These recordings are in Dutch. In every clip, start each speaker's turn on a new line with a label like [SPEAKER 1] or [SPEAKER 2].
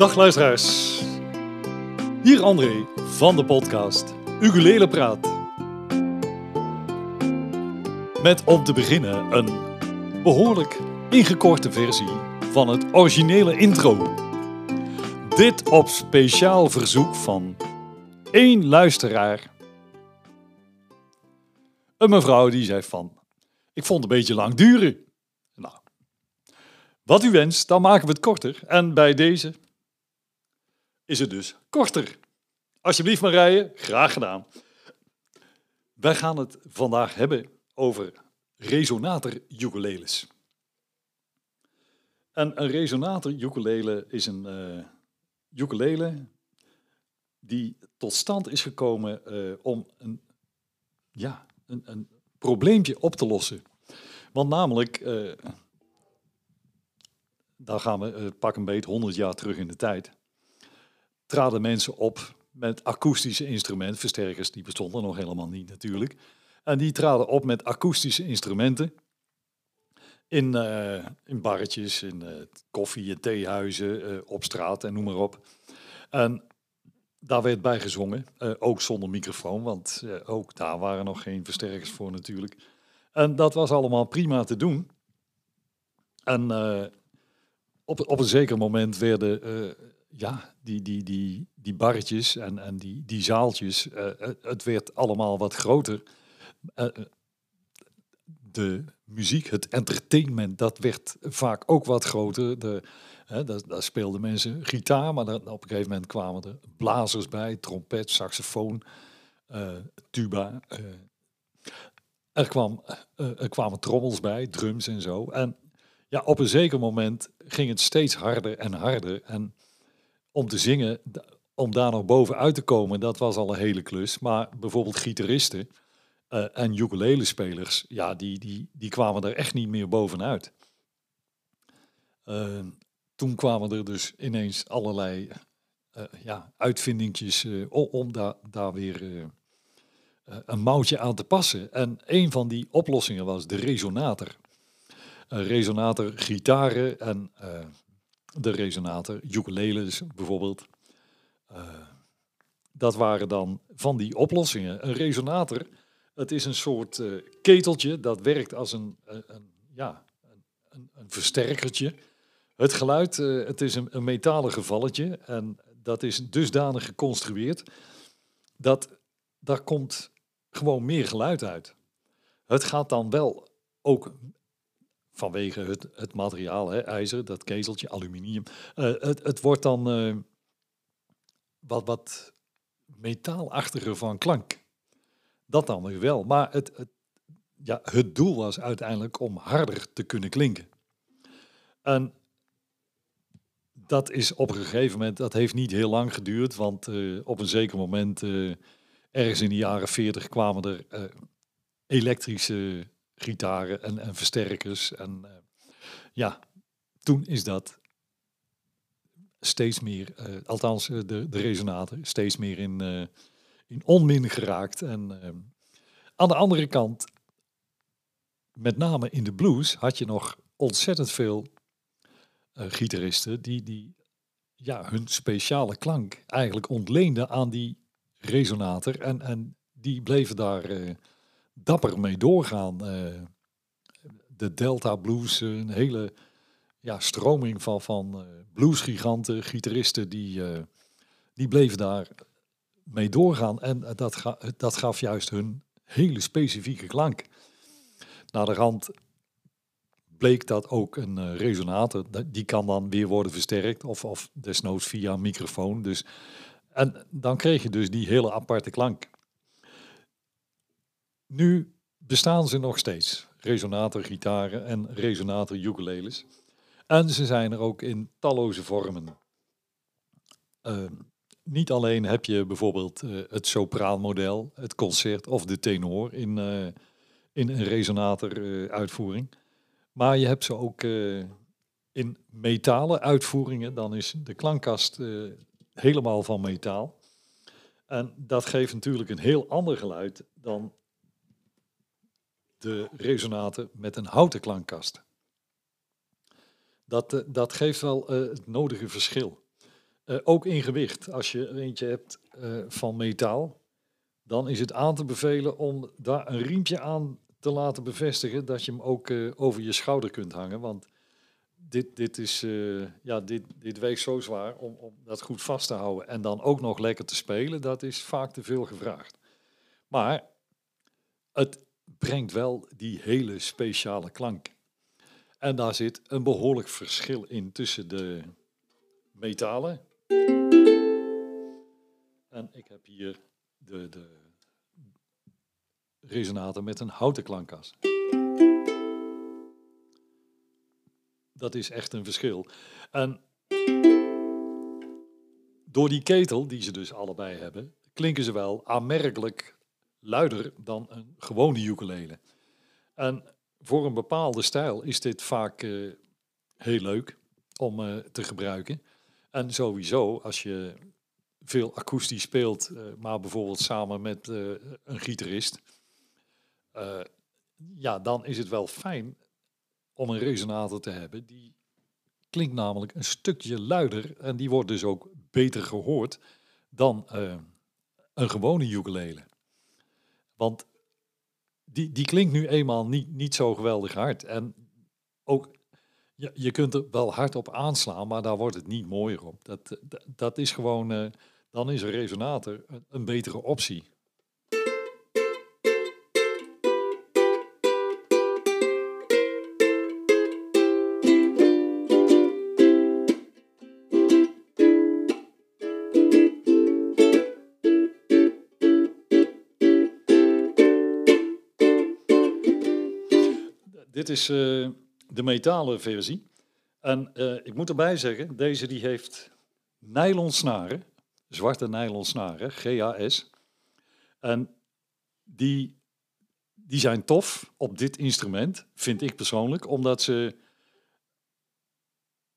[SPEAKER 1] Dag luisteraars. Hier André van de podcast Ukulele Praat. Met om te beginnen een behoorlijk ingekorte versie van het originele intro. Dit op speciaal verzoek van één luisteraar. Een mevrouw die zei van, ik vond het een beetje lang duren. Nou, wat u wenst, dan maken we het korter. En bij deze is het dus korter. Alsjeblieft Marije, graag gedaan. Wij gaan het vandaag hebben over resonator ukuleles. En een resonator ukulele is een uh, ukulele die tot stand is gekomen uh, om een, ja, een, een probleempje op te lossen. Want namelijk, uh, daar gaan we pak een beet 100 jaar terug in de tijd, traden mensen op met akoestische instrumenten, versterkers die bestonden nog helemaal niet natuurlijk. En die traden op met akoestische instrumenten in, uh, in barretjes, in uh, koffie- en theehuizen, uh, op straat en noem maar op. En daar werd bij gezongen, ook zonder microfoon, want ook daar waren nog geen versterkers voor natuurlijk. En dat was allemaal prima te doen. En op, op een zeker moment werden ja, die, die, die, die barretjes en, en die, die zaaltjes, het werd allemaal wat groter de muziek, het entertainment, dat werd vaak ook wat groter. De, hè, daar, daar, speelden mensen gitaar, maar dan, op een gegeven moment kwamen er blazers bij, trompet, saxofoon, tuba. Er, kwam, er kwamen trommels bij, drums en zo. En ja, op een zeker moment ging het steeds harder en harder. En om te zingen, om daar nog bovenuit te komen, dat was al een hele klus. Maar bijvoorbeeld gitaristen, uh, en ukulele-spelers, ja, die, die, die kwamen er echt niet meer bovenuit. Uh, toen kwamen er dus ineens allerlei uh, ja, uitvindingjes om daar, daar weer een mouwtje aan te passen. En een van die oplossingen was de resonator. resonator gitaren en de resonator ukuleles bijvoorbeeld. dat waren dan van die oplossingen. Een resonator het is een soort uh, keteltje dat werkt als een, een, ja, een, een, versterkertje. Het geluid, uh, het is een, een metalen gevalletje en dat is dusdanig geconstrueerd dat daar komt gewoon meer geluid uit. Het gaat dan wel ook vanwege het, het materiaal, hè, ijzer, dat keteltje, aluminium. Uh, het, het wordt dan wat, wat metaalachtiger van klank. Dat dan weer wel. Maar het, het, ja, het doel was uiteindelijk om harder te kunnen klinken. En dat is op een gegeven moment, dat heeft niet heel lang geduurd, want uh, op een zeker moment, ergens in de jaren 40, kwamen er elektrische gitaren en, en versterkers. En ja, toen is dat steeds meer, althans de, de resonator, steeds meer in, in onmin geraakt. En aan de andere kant, met name in de blues, had je nog ontzettend veel gitaristen die, die ja, hun speciale klank eigenlijk ontleenden aan die resonator. En, en die bleven daar dapper mee doorgaan. de Delta Blues, een hele ja, stroming van, van bluesgiganten, gitaristen, die, die bleven daar mee doorgaan. En dat, dat gaf juist hun hele specifieke klank. Naar de rand bleek dat ook een resonator, die kan dan weer worden versterkt of, of desnoods via een microfoon. Dus, en dan kreeg je dus die hele aparte klank. Nu bestaan ze nog steeds, resonator gitaren en resonator ukuleles. En ze zijn er ook in talloze vormen. Uh, niet alleen heb je bijvoorbeeld uh, het sopraanmodel, het concert of de tenor in, uh, in een resonator uh, uitvoering. Maar je hebt ze ook in metalen uitvoeringen. Dan is de klankkast helemaal van metaal. En dat geeft natuurlijk een heel ander geluid dan de resonator met een houten klankkast. Dat, dat geeft wel het nodige verschil. Eh, ook in gewicht. Als je er eentje hebt eh, van metaal, dan is het aan te bevelen om daar een riempje aan te laten bevestigen dat je hem ook eh, over je schouder kunt hangen. Want dit, dit, is, eh, ja, dit, dit weegt zo zwaar om, om dat goed vast te houden en dan ook nog lekker te spelen, dat is vaak te veel gevraagd. Maar het brengt wel die hele speciale klank. En daar zit een behoorlijk verschil in tussen de metalen. En ik heb hier de, de resonator met een houten klankkas. Dat is echt een verschil. En door die ketel, die ze dus allebei hebben, klinken ze wel aanmerkelijk luider dan een gewone ukulele. En voor een bepaalde stijl is dit vaak eh, heel leuk om eh, te gebruiken. En sowieso, als je veel akoestisch speelt, eh, maar bijvoorbeeld samen met een gitarist, ja, dan is het wel fijn om een resonator te hebben. Die klinkt namelijk een stukje luider en die wordt dus ook beter gehoord dan een gewone ukulele. Want die, die klinkt nu eenmaal niet, niet zo geweldig hard. En ook, je, je kunt er wel hard op aanslaan, maar daar wordt het niet mooier op. Dat, dat, is gewoon, eh, dan is een resonator een, een betere optie. Dit is eh, de metalen versie. En eh, ik moet erbij zeggen, deze die heeft nylon snaren, zwarte nylon snaren, GAS. En die, die zijn tof op dit instrument, vind ik persoonlijk, omdat ze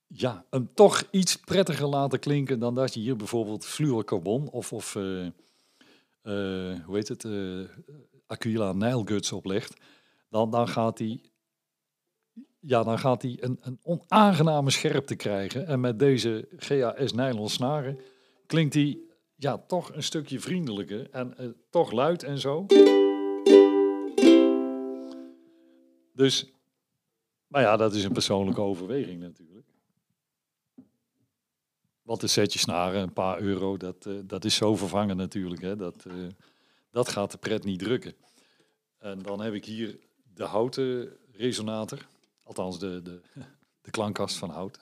[SPEAKER 1] ja, hem toch iets prettiger laten klinken dan dat je hier bijvoorbeeld fluorocarbon of, of eh, hoe heet het, eh Aquila Nijlguts oplegt. Dan, dan gaat hij ja, dan gaat hij een, een onaangename scherpte krijgen. En met deze GAS nylon snaren klinkt hij ja, toch een stukje vriendelijker en eh, toch luid en zo. Dus, maar ja, dat is een persoonlijke overweging natuurlijk. Want een setje snaren, een paar euro, dat, eh, dat is zo vervangen natuurlijk. Hè. Dat, eh, dat gaat de pret niet drukken. En dan heb ik hier de houten resonator. Althans, de, de, de klankkast van hout.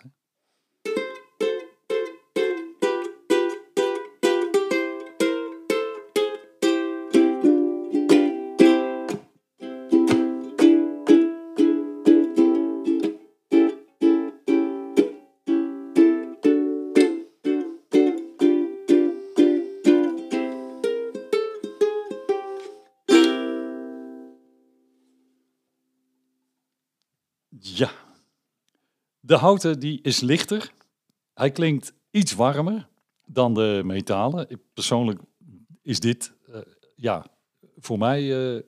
[SPEAKER 1] De houten die is lichter. Hij klinkt iets warmer dan de metalen. Persoonlijk is dit, eh, ja, voor mij eh,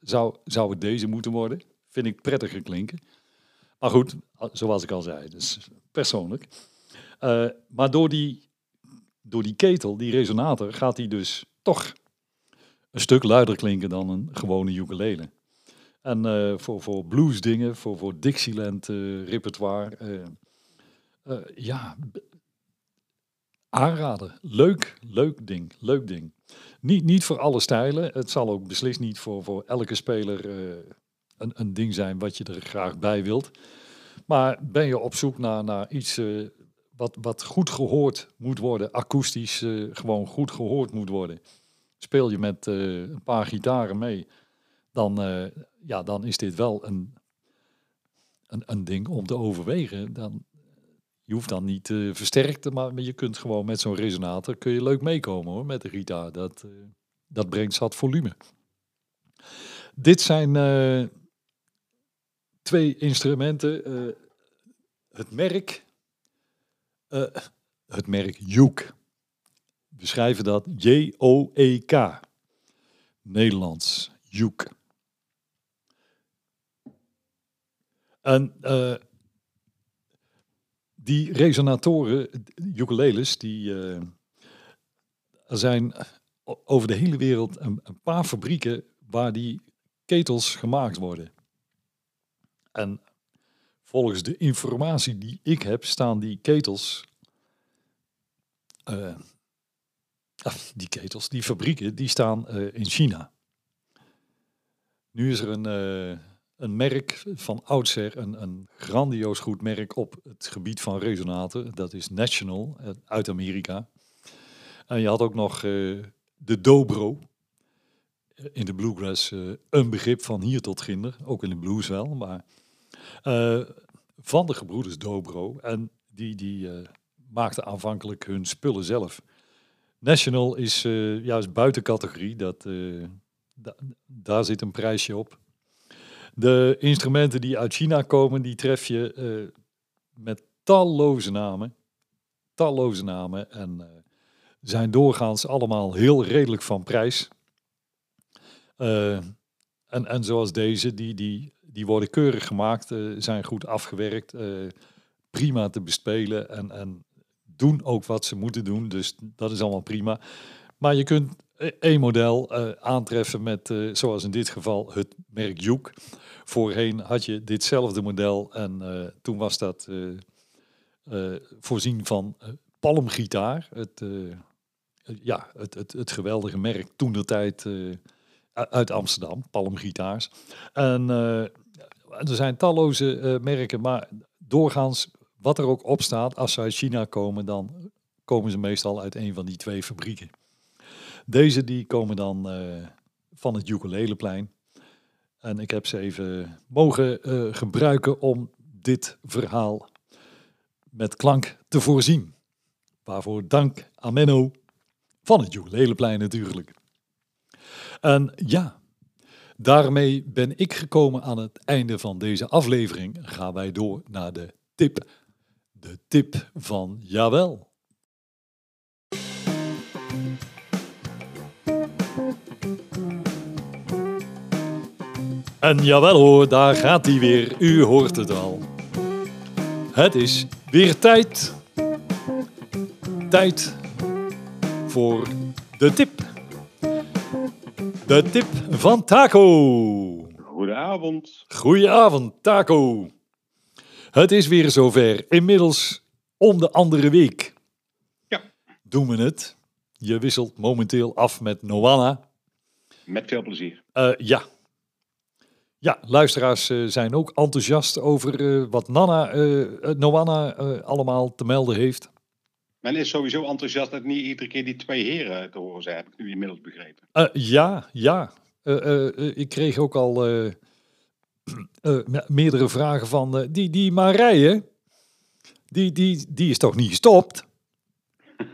[SPEAKER 1] zou, zou het deze moeten worden. Vind ik prettiger klinken. Maar goed, zoals ik al zei, dus persoonlijk. Eh, maar door die, door die ketel, die resonator, gaat hij dus toch een stuk luider klinken dan een gewone ukulele. En eh, voor, voor blues dingen, voor, voor Dixieland eh, repertoire. eh, ja, aanraden. Leuk, leuk ding, leuk ding. Niet, niet voor alle stijlen. Het zal ook beslist niet voor, voor elke speler een, een ding zijn wat je er graag bij wilt. Maar ben je op zoek naar, naar iets wat, wat goed gehoord moet worden, akoestisch gewoon goed gehoord moet worden. Speel je met een paar gitaren mee, dan, eh, ja, dan is dit wel een, een, een ding om te overwegen. Dan, je hoeft dan niet eh, versterkt, te maar je kunt gewoon met zo'n resonator kun je leuk meekomen hoor, met de gitaar. Dat, eh, dat brengt zat volume. Dit zijn twee instrumenten. het merk, het merk Juke. We schrijven dat J-O-E-K. Nederlands, Juke. En eh, die resonatoren, ukuleles, die, uh, er zijn over de hele wereld een, paar fabrieken waar die ketels gemaakt worden. En volgens de informatie die ik heb, staan die ketels, uh, die ketels, die fabrieken, die staan in China. Nu is er een, een merk van oudsher, een, een grandioos goed merk op het gebied van resonaten. Dat is National uit Amerika. En je had ook nog de Dobro. In de bluegrass een begrip van hier tot ginder. Ook in de blues wel, maar van de gebroeders Dobro. En die, die maakten aanvankelijk hun spullen zelf. National is juist buiten categorie. Dat, da daar zit een prijsje op. De instrumenten die uit China komen, die tref je met talloze namen. Talloze namen. En zijn doorgaans allemaal heel redelijk van prijs. en, en zoals deze, die, die die worden keurig gemaakt, zijn goed afgewerkt, prima te bespelen en, en doen ook wat ze moeten doen. Dus dat is allemaal prima. Maar je kunt één model uh, aantreffen met, zoals in dit geval, het merk Juke. Voorheen had je ditzelfde model en toen was dat voorzien van palmgitaar. Het, ja, het, het, het geweldige merk toen de tijd uit Amsterdam, palmgitaars. En er zijn talloze merken, maar doorgaans wat er ook op staat, als ze uit China komen, dan komen ze meestal uit een van die twee fabrieken. Deze die komen dan uh, van het Ukuleleplein. En ik heb ze even mogen uh, gebruiken om dit verhaal met klank te voorzien. Waarvoor dank aan Menno van het Ukuleleplein natuurlijk. En ja, Daarmee ben ik gekomen aan het einde van deze aflevering. Gaan wij door naar de tip. De tip van Jawel. En jawel hoor, daar gaat hij weer. U hoort het al. Het is weer tijd. Tijd voor de tip. De tip van Taco.
[SPEAKER 2] Goedenavond.
[SPEAKER 1] Goedenavond, Taco. Het is weer zover. Inmiddels om de andere week.
[SPEAKER 2] Ja.
[SPEAKER 1] Doen we het. Je wisselt momenteel af met Noana.
[SPEAKER 2] Met veel plezier.
[SPEAKER 1] Uh, ja. Ja, luisteraars uh, zijn ook enthousiast over uh, wat Nana, Noana allemaal te melden heeft.
[SPEAKER 2] Men is sowieso enthousiast dat niet iedere keer die twee heren te horen zijn, heb ik nu inmiddels begrepen.
[SPEAKER 1] Uh, ja, ja. Uh, uh, ik kreeg ook al meerdere vragen van die, die Marije, die, die, die is toch niet gestopt?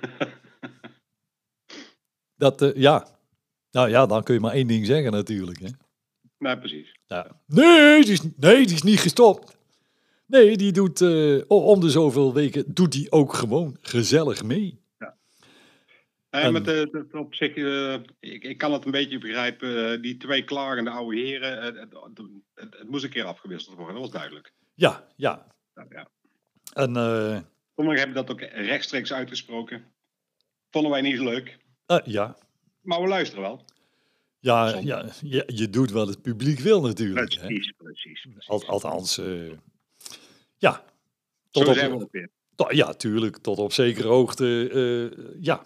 [SPEAKER 1] dat, ja. Nou ja, dan kun je maar één ding zeggen natuurlijk. Hè?
[SPEAKER 2] Nou, precies.
[SPEAKER 1] Ja. Nee, die is, nee, die is niet gestopt. Nee, die doet uh, om de zoveel weken doet hij ook gewoon gezellig mee. Ja.
[SPEAKER 2] En, met de, op zich, uh, ik, ik, kan het een beetje begrijpen. Uh, die twee klagende oude heren, het, het, het, het, moest een keer afgewisseld worden, dat was duidelijk.
[SPEAKER 1] Ja, ja. ja, ja. En,
[SPEAKER 2] Sommigen hebben dat ook rechtstreeks uitgesproken. Vonden wij niet zo leuk.
[SPEAKER 1] ja.
[SPEAKER 2] Maar we luisteren wel.
[SPEAKER 1] Ja, ja, ja, je doet wat het publiek wil natuurlijk.
[SPEAKER 2] Precies, hè? precies. precies.
[SPEAKER 1] Al, althans, ja.
[SPEAKER 2] Tot Zo op, zijn we.
[SPEAKER 1] Ja, tuurlijk. Tot op zekere hoogte. Uh, ja.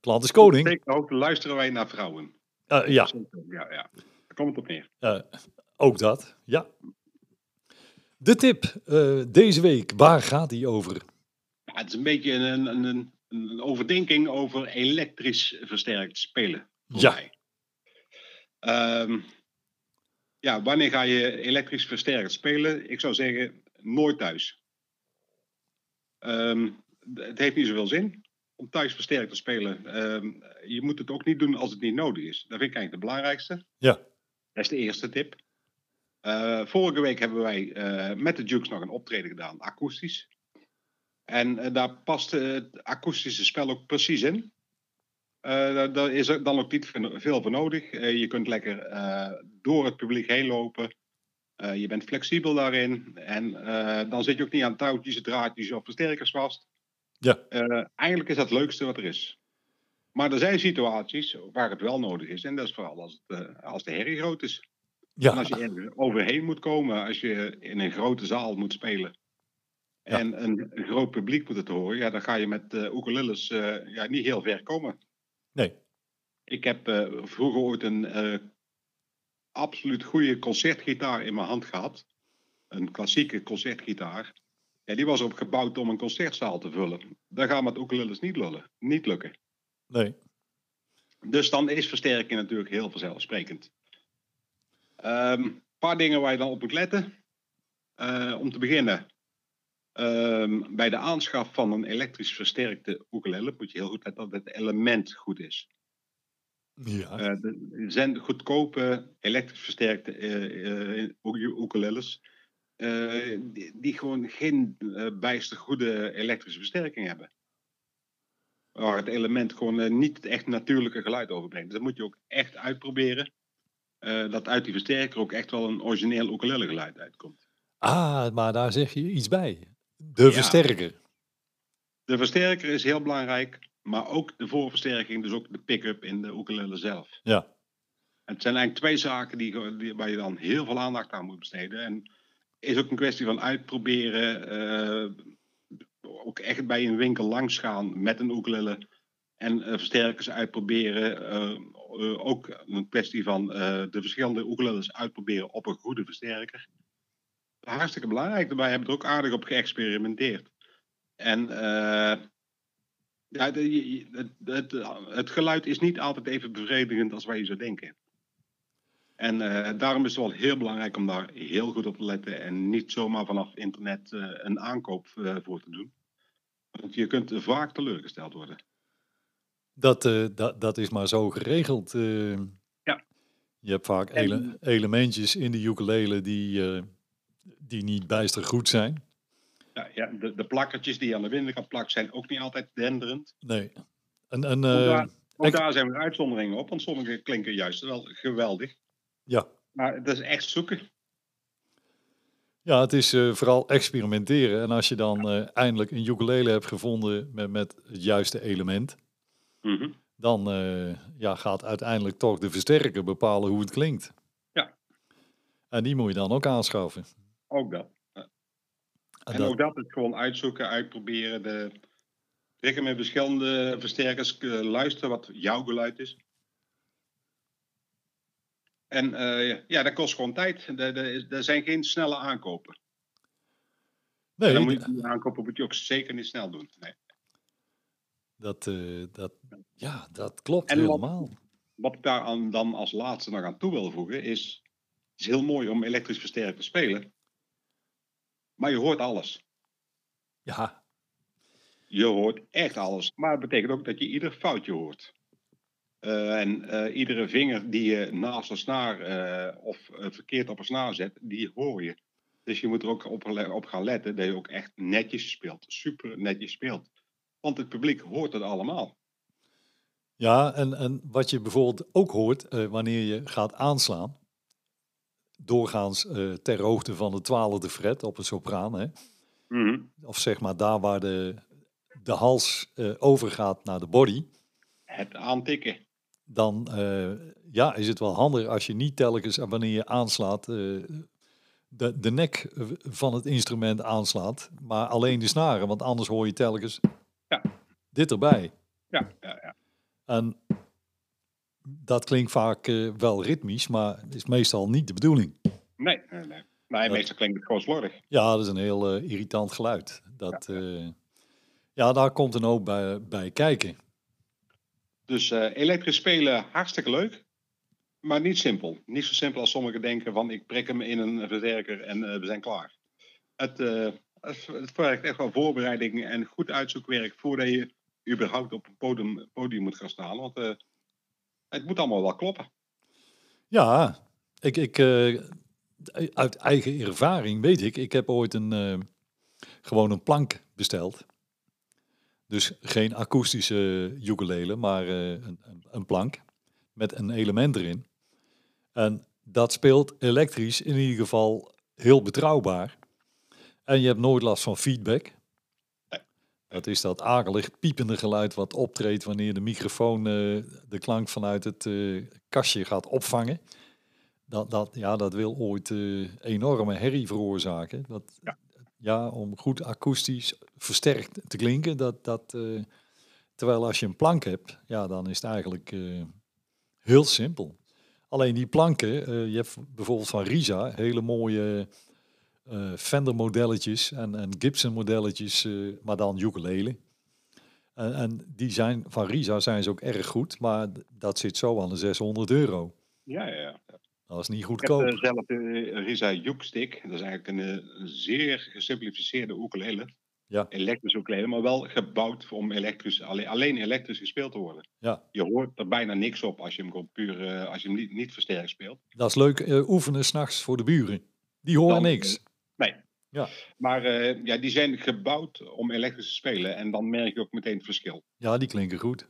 [SPEAKER 1] Klant is koning.
[SPEAKER 2] Tot op zekere hoogte luisteren wij naar vrouwen.
[SPEAKER 1] Uh, ja.
[SPEAKER 2] Ja, ja. Daar komt het op neer.
[SPEAKER 1] Ook dat, ja. De tip deze week, waar gaat die over?
[SPEAKER 2] Ja, het is een beetje een, een, een, een overdenking over elektrisch versterkt spelen.
[SPEAKER 1] Ja.
[SPEAKER 2] Um, ja, wanneer ga je elektrisch versterkt spelen? Ik zou zeggen, nooit thuis. Um, het heeft niet zoveel zin om thuis versterkt te spelen. Um, je moet het ook niet doen als het niet nodig is. Dat vind ik eigenlijk de belangrijkste.
[SPEAKER 1] Ja.
[SPEAKER 2] Dat is de eerste tip. Uh, vorige week hebben wij uh, met de Jukes nog een optreden gedaan, akoestisch. En uh, daar past het akoestische spel ook precies in. Daar is er dan ook niet veel voor nodig. je kunt lekker door het publiek heen lopen. Eh, je bent flexibel daarin. En eh, dan zit je ook niet aan touwtjes, draadjes of versterkers vast.
[SPEAKER 1] Ja.
[SPEAKER 2] Eh, eigenlijk is dat het leukste wat er is. Maar er zijn situaties waar het wel nodig is. En dat is vooral als, het, eh, als de herrie groot is. En
[SPEAKER 1] Ja,
[SPEAKER 2] als je ergens overheen moet komen, als je in een grote zaal moet spelen.
[SPEAKER 1] Ja.
[SPEAKER 2] En een, groot publiek moet het horen. Ja, dan ga je met uh, ukuleles eh, ja, niet heel ver komen.
[SPEAKER 1] Nee.
[SPEAKER 2] Ik heb eh, vroeger ooit een eh, absoluut goede concertgitaar in mijn hand gehad. Een klassieke concertgitaar. Ja, die was ook gebouwd om een concertzaal te vullen. Dat gaat met ukuleles niet, lullen, niet lukken.
[SPEAKER 1] Nee.
[SPEAKER 2] Dus dan is versterking natuurlijk heel vanzelfsprekend. Een paar dingen waar je dan op moet letten. Eh, om te beginnen, ehm, bij de aanschaf van een elektrisch versterkte ukulele moet je heel goed letten dat het element goed is.
[SPEAKER 1] Ja.
[SPEAKER 2] Eh, er zijn goedkope elektrisch versterkte u- ukuleles. eh, die, die gewoon geen bijster goede elektrische versterking hebben. Waar het element gewoon niet het echt natuurlijke geluid overbrengt. Dus dat moet je ook echt uitproberen. dat uit die versterker ook echt wel een origineel ukulele geluid uitkomt.
[SPEAKER 1] Ah, maar daar zeg je iets bij. De
[SPEAKER 2] Ja.
[SPEAKER 1] versterker.
[SPEAKER 2] De versterker is heel belangrijk, maar ook de voorversterking, dus ook de pick-up in de ukulele zelf.
[SPEAKER 1] Ja.
[SPEAKER 2] Het zijn eigenlijk twee zaken die, waar je dan heel veel aandacht aan moet besteden. En is ook een kwestie van uitproberen. eh, ook echt bij een winkel langs gaan met een ukulele. En eh, versterkers uitproberen. eh, ook een kwestie van de verschillende ukuleles uitproberen op een goede versterker. Hartstikke belangrijk. Daarbij hebben we er ook aardig op geëxperimenteerd. En eh, ja, het, het, het geluid is niet altijd even bevredigend als wij je zou denken. En eh, daarom is het wel heel belangrijk om daar heel goed op te letten en niet zomaar vanaf internet eh, een aankoop eh, voor te doen. Want je kunt vaak teleurgesteld worden.
[SPEAKER 1] Dat, eh, dat, dat is maar zo geregeld. eh.
[SPEAKER 2] Ja.
[SPEAKER 1] Je hebt vaak
[SPEAKER 2] En-
[SPEAKER 1] ele- elementjes in de ukulele die, eh, die niet bijster goed zijn.
[SPEAKER 2] Ja, ja, de, de plakkertjes die je aan de binnenkant plakt zijn ook niet altijd denderend.
[SPEAKER 1] Nee. En, eh,
[SPEAKER 2] daar, ook daar zijn weer uitzonderingen op, want sommige klinken juist wel geweldig.
[SPEAKER 1] ja.
[SPEAKER 2] Maar het is echt zoeken.
[SPEAKER 1] ja, het is eh, vooral experimenteren. En als je dan eh, eindelijk een ukulele hebt gevonden met, met het juiste element,
[SPEAKER 2] Mhm.
[SPEAKER 1] dan ja, gaat uiteindelijk toch de versterker bepalen hoe het klinkt.
[SPEAKER 2] Ja.
[SPEAKER 1] En die moet je dan ook aanschaffen.
[SPEAKER 2] Ook dat.
[SPEAKER 1] En
[SPEAKER 2] En
[SPEAKER 1] dat-
[SPEAKER 2] ook dat is gewoon uitzoeken, uitproberen. De, trekken met verschillende versterkers, eh, luisteren wat jouw geluid is. En eh, ja, dat kost gewoon tijd. Er, zijn geen snelle aankopen.
[SPEAKER 1] nee,
[SPEAKER 2] en dan moet je die aankopen moet je ook zeker niet snel doen. Nee.
[SPEAKER 1] dat, eh, dat, ja, dat klopt
[SPEAKER 2] En wat-
[SPEAKER 1] helemaal.
[SPEAKER 2] Wat ik daar aan, dan als laatste nog aan toe wil voegen is... Het is heel mooi om elektrisch versterkt te spelen. Maar je hoort alles.
[SPEAKER 1] Ja,
[SPEAKER 2] Je hoort echt alles. Maar het betekent ook dat je ieder foutje hoort. Eh, en eh, iedere vinger die je naast een snaar eh, of verkeerd op een snaar zet, die hoor je. Dus je moet er ook op, op gaan letten dat je ook echt netjes speelt. Super netjes speelt. Want het publiek hoort het allemaal.
[SPEAKER 1] ja en, en wat je bijvoorbeeld ook hoort wanneer je gaat aanslaan, doorgaans eh, ter hoogte van de twaalfde fret op een sopraan, hè, of zeg maar daar waar de, de hals eh, overgaat naar de body,
[SPEAKER 2] Het aantikken.
[SPEAKER 1] dan eh, ja, is het wel handig als je niet telkens en wanneer je aanslaat de, de nek van het instrument aanslaat, maar alleen de snaren, want anders hoor je telkens
[SPEAKER 2] Ja.
[SPEAKER 1] dit erbij.
[SPEAKER 2] Ja, ja, ja.
[SPEAKER 1] En dat klinkt vaak eh, wel ritmisch, maar is meestal niet de bedoeling.
[SPEAKER 2] Nee, nee, nee. Nee, meestal klinkt het gewoon slordig.
[SPEAKER 1] Ja, dat is een heel eh, irritant geluid. Dat, ja, ja, daar komt een hoop bij, bij kijken.
[SPEAKER 2] Dus eh, elektrisch spelen, hartstikke leuk. Maar niet simpel. Niet zo simpel als sommigen denken van ik prik hem in een versterker en eh, we zijn klaar. Het, eh, het, vergt echt wel voorbereiding en goed uitzoekwerk voordat je überhaupt op een podium, podium moet gaan staan. Want eh, het moet allemaal wel kloppen.
[SPEAKER 1] Ja, ik, ik, eh, uit eigen ervaring weet ik, ik heb ooit een, eh, gewoon een plank besteld. Dus geen akoestische ukulele, maar eh, een, een, een plank met een element erin. En dat speelt elektrisch in ieder geval heel betrouwbaar. En je hebt nooit last van feedback. Dat is dat akelig piepende geluid wat optreedt wanneer de microfoon eh, de klank vanuit het eh, kastje gaat opvangen. Dat, dat, ja, dat wil ooit eh, enorme herrie veroorzaken. Dat,
[SPEAKER 2] Ja.
[SPEAKER 1] ja, om goed akoestisch versterkt te klinken. Dat, dat, terwijl als je een plank hebt, ja, dan is het eigenlijk heel simpel. Alleen die planken, je hebt bijvoorbeeld van Risa hele mooie eh, Fender modelletjes en, en Gibson modelletjes, eh, maar dan ukulele. En, en die zijn van Risa zijn ze ook erg goed, maar dat zit zo aan de 600 euro.
[SPEAKER 2] Ja, ja.
[SPEAKER 1] Dat is niet
[SPEAKER 2] Ik heb
[SPEAKER 1] goedkoop.
[SPEAKER 2] eh, zelf de Risa Juke-stick. Dat is eigenlijk een, een zeer gesimplificeerde ukulele.
[SPEAKER 1] Ja.
[SPEAKER 2] Elektrische ukulele, maar wel gebouwd om elektrisch, alleen, alleen elektrisch gespeeld te worden.
[SPEAKER 1] Ja.
[SPEAKER 2] Je hoort er bijna niks op als je hem gewoon puur, als je hem niet, niet versterkt speelt.
[SPEAKER 1] Dat is leuk oefenen s'nachts voor de buren. Die horen
[SPEAKER 2] Dan,
[SPEAKER 1] niks.
[SPEAKER 2] Nee.
[SPEAKER 1] Ja.
[SPEAKER 2] Maar eh, ja, die zijn gebouwd om elektrisch te spelen en dan merk je ook meteen het verschil.
[SPEAKER 1] Ja, die klinken goed.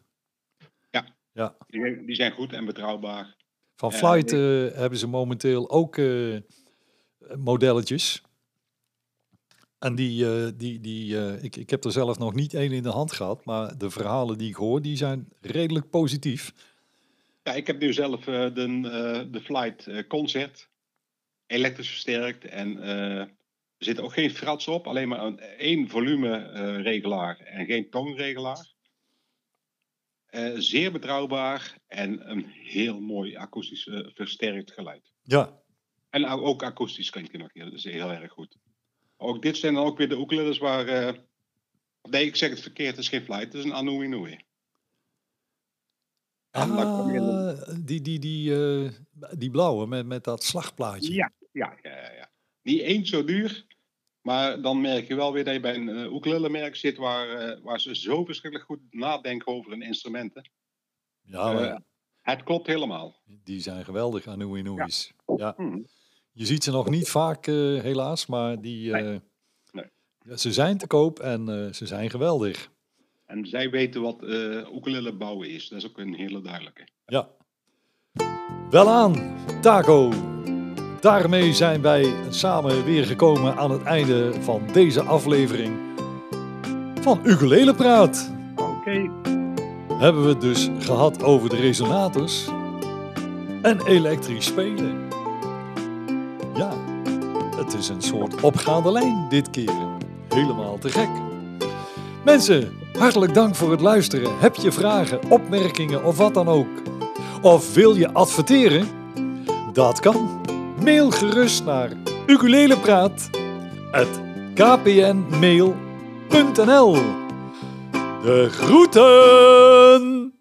[SPEAKER 2] Die, die zijn goed en betrouwbaar.
[SPEAKER 1] Van
[SPEAKER 2] Ja,
[SPEAKER 1] Flight eh, hebben ze momenteel ook eh, modelletjes. En die, eh, die, die eh, ik, ik heb er zelf nog niet één in de hand gehad, maar de verhalen die ik hoor, die zijn redelijk positief.
[SPEAKER 2] Ja, ik heb nu zelf eh, de, eh, de Flight eh, Concert elektrisch versterkt en eh, er zit ook geen frats op, alleen maar een, één volumeregelaar regelaar en geen toonregelaar. Eh, zeer betrouwbaar en een heel mooi akoestisch eh, versterkt geluid.
[SPEAKER 1] Ja,
[SPEAKER 2] En au- ook akoestisch klinkt hij nog heel, dat is heel erg goed. Ook dit zijn dan ook weer de ukuleles waar... eh, nee, ik zeg het verkeerd, het is geen flight, het is een Anui Inui. En dan kom je in een-
[SPEAKER 1] Ah, die, die, die, eh, die blauwe met, met dat slagplaatje.
[SPEAKER 2] Ja, ja, ja, ja, ja. Niet eens zo duur, maar dan merk je wel weer dat je bij een uh, ukulele-merk zit waar, eh, waar ze zo verschrikkelijk goed nadenken over hun instrumenten.
[SPEAKER 1] Ja, maar
[SPEAKER 2] Eh, Het klopt helemaal.
[SPEAKER 1] die zijn geweldig, Anui Inui's. Ja.
[SPEAKER 2] Hm.
[SPEAKER 1] Je ziet ze nog niet vaak, eh, helaas, maar die,
[SPEAKER 2] Nee.
[SPEAKER 1] eh,
[SPEAKER 2] Nee.
[SPEAKER 1] ja, ze zijn te koop en eh, ze zijn geweldig.
[SPEAKER 2] En zij weten wat eh ukulele bouwen is. Dat is ook een hele duidelijke.
[SPEAKER 1] Ja. Wel aan, Taco. Daarmee zijn wij samen weer gekomen aan het einde van deze aflevering van Ukulele Praat.
[SPEAKER 2] Oké.
[SPEAKER 1] Hebben we het dus gehad over de resonators en elektrisch spelen. Ja, het is een soort opgaande lijn dit keer. Helemaal te gek. Mensen, hartelijk dank voor het luisteren. Heb je vragen, opmerkingen of wat dan ook? Of wil je adverteren? Dat kan. Mail gerust naar ukulelepraat.kpnmail.nl De groeten!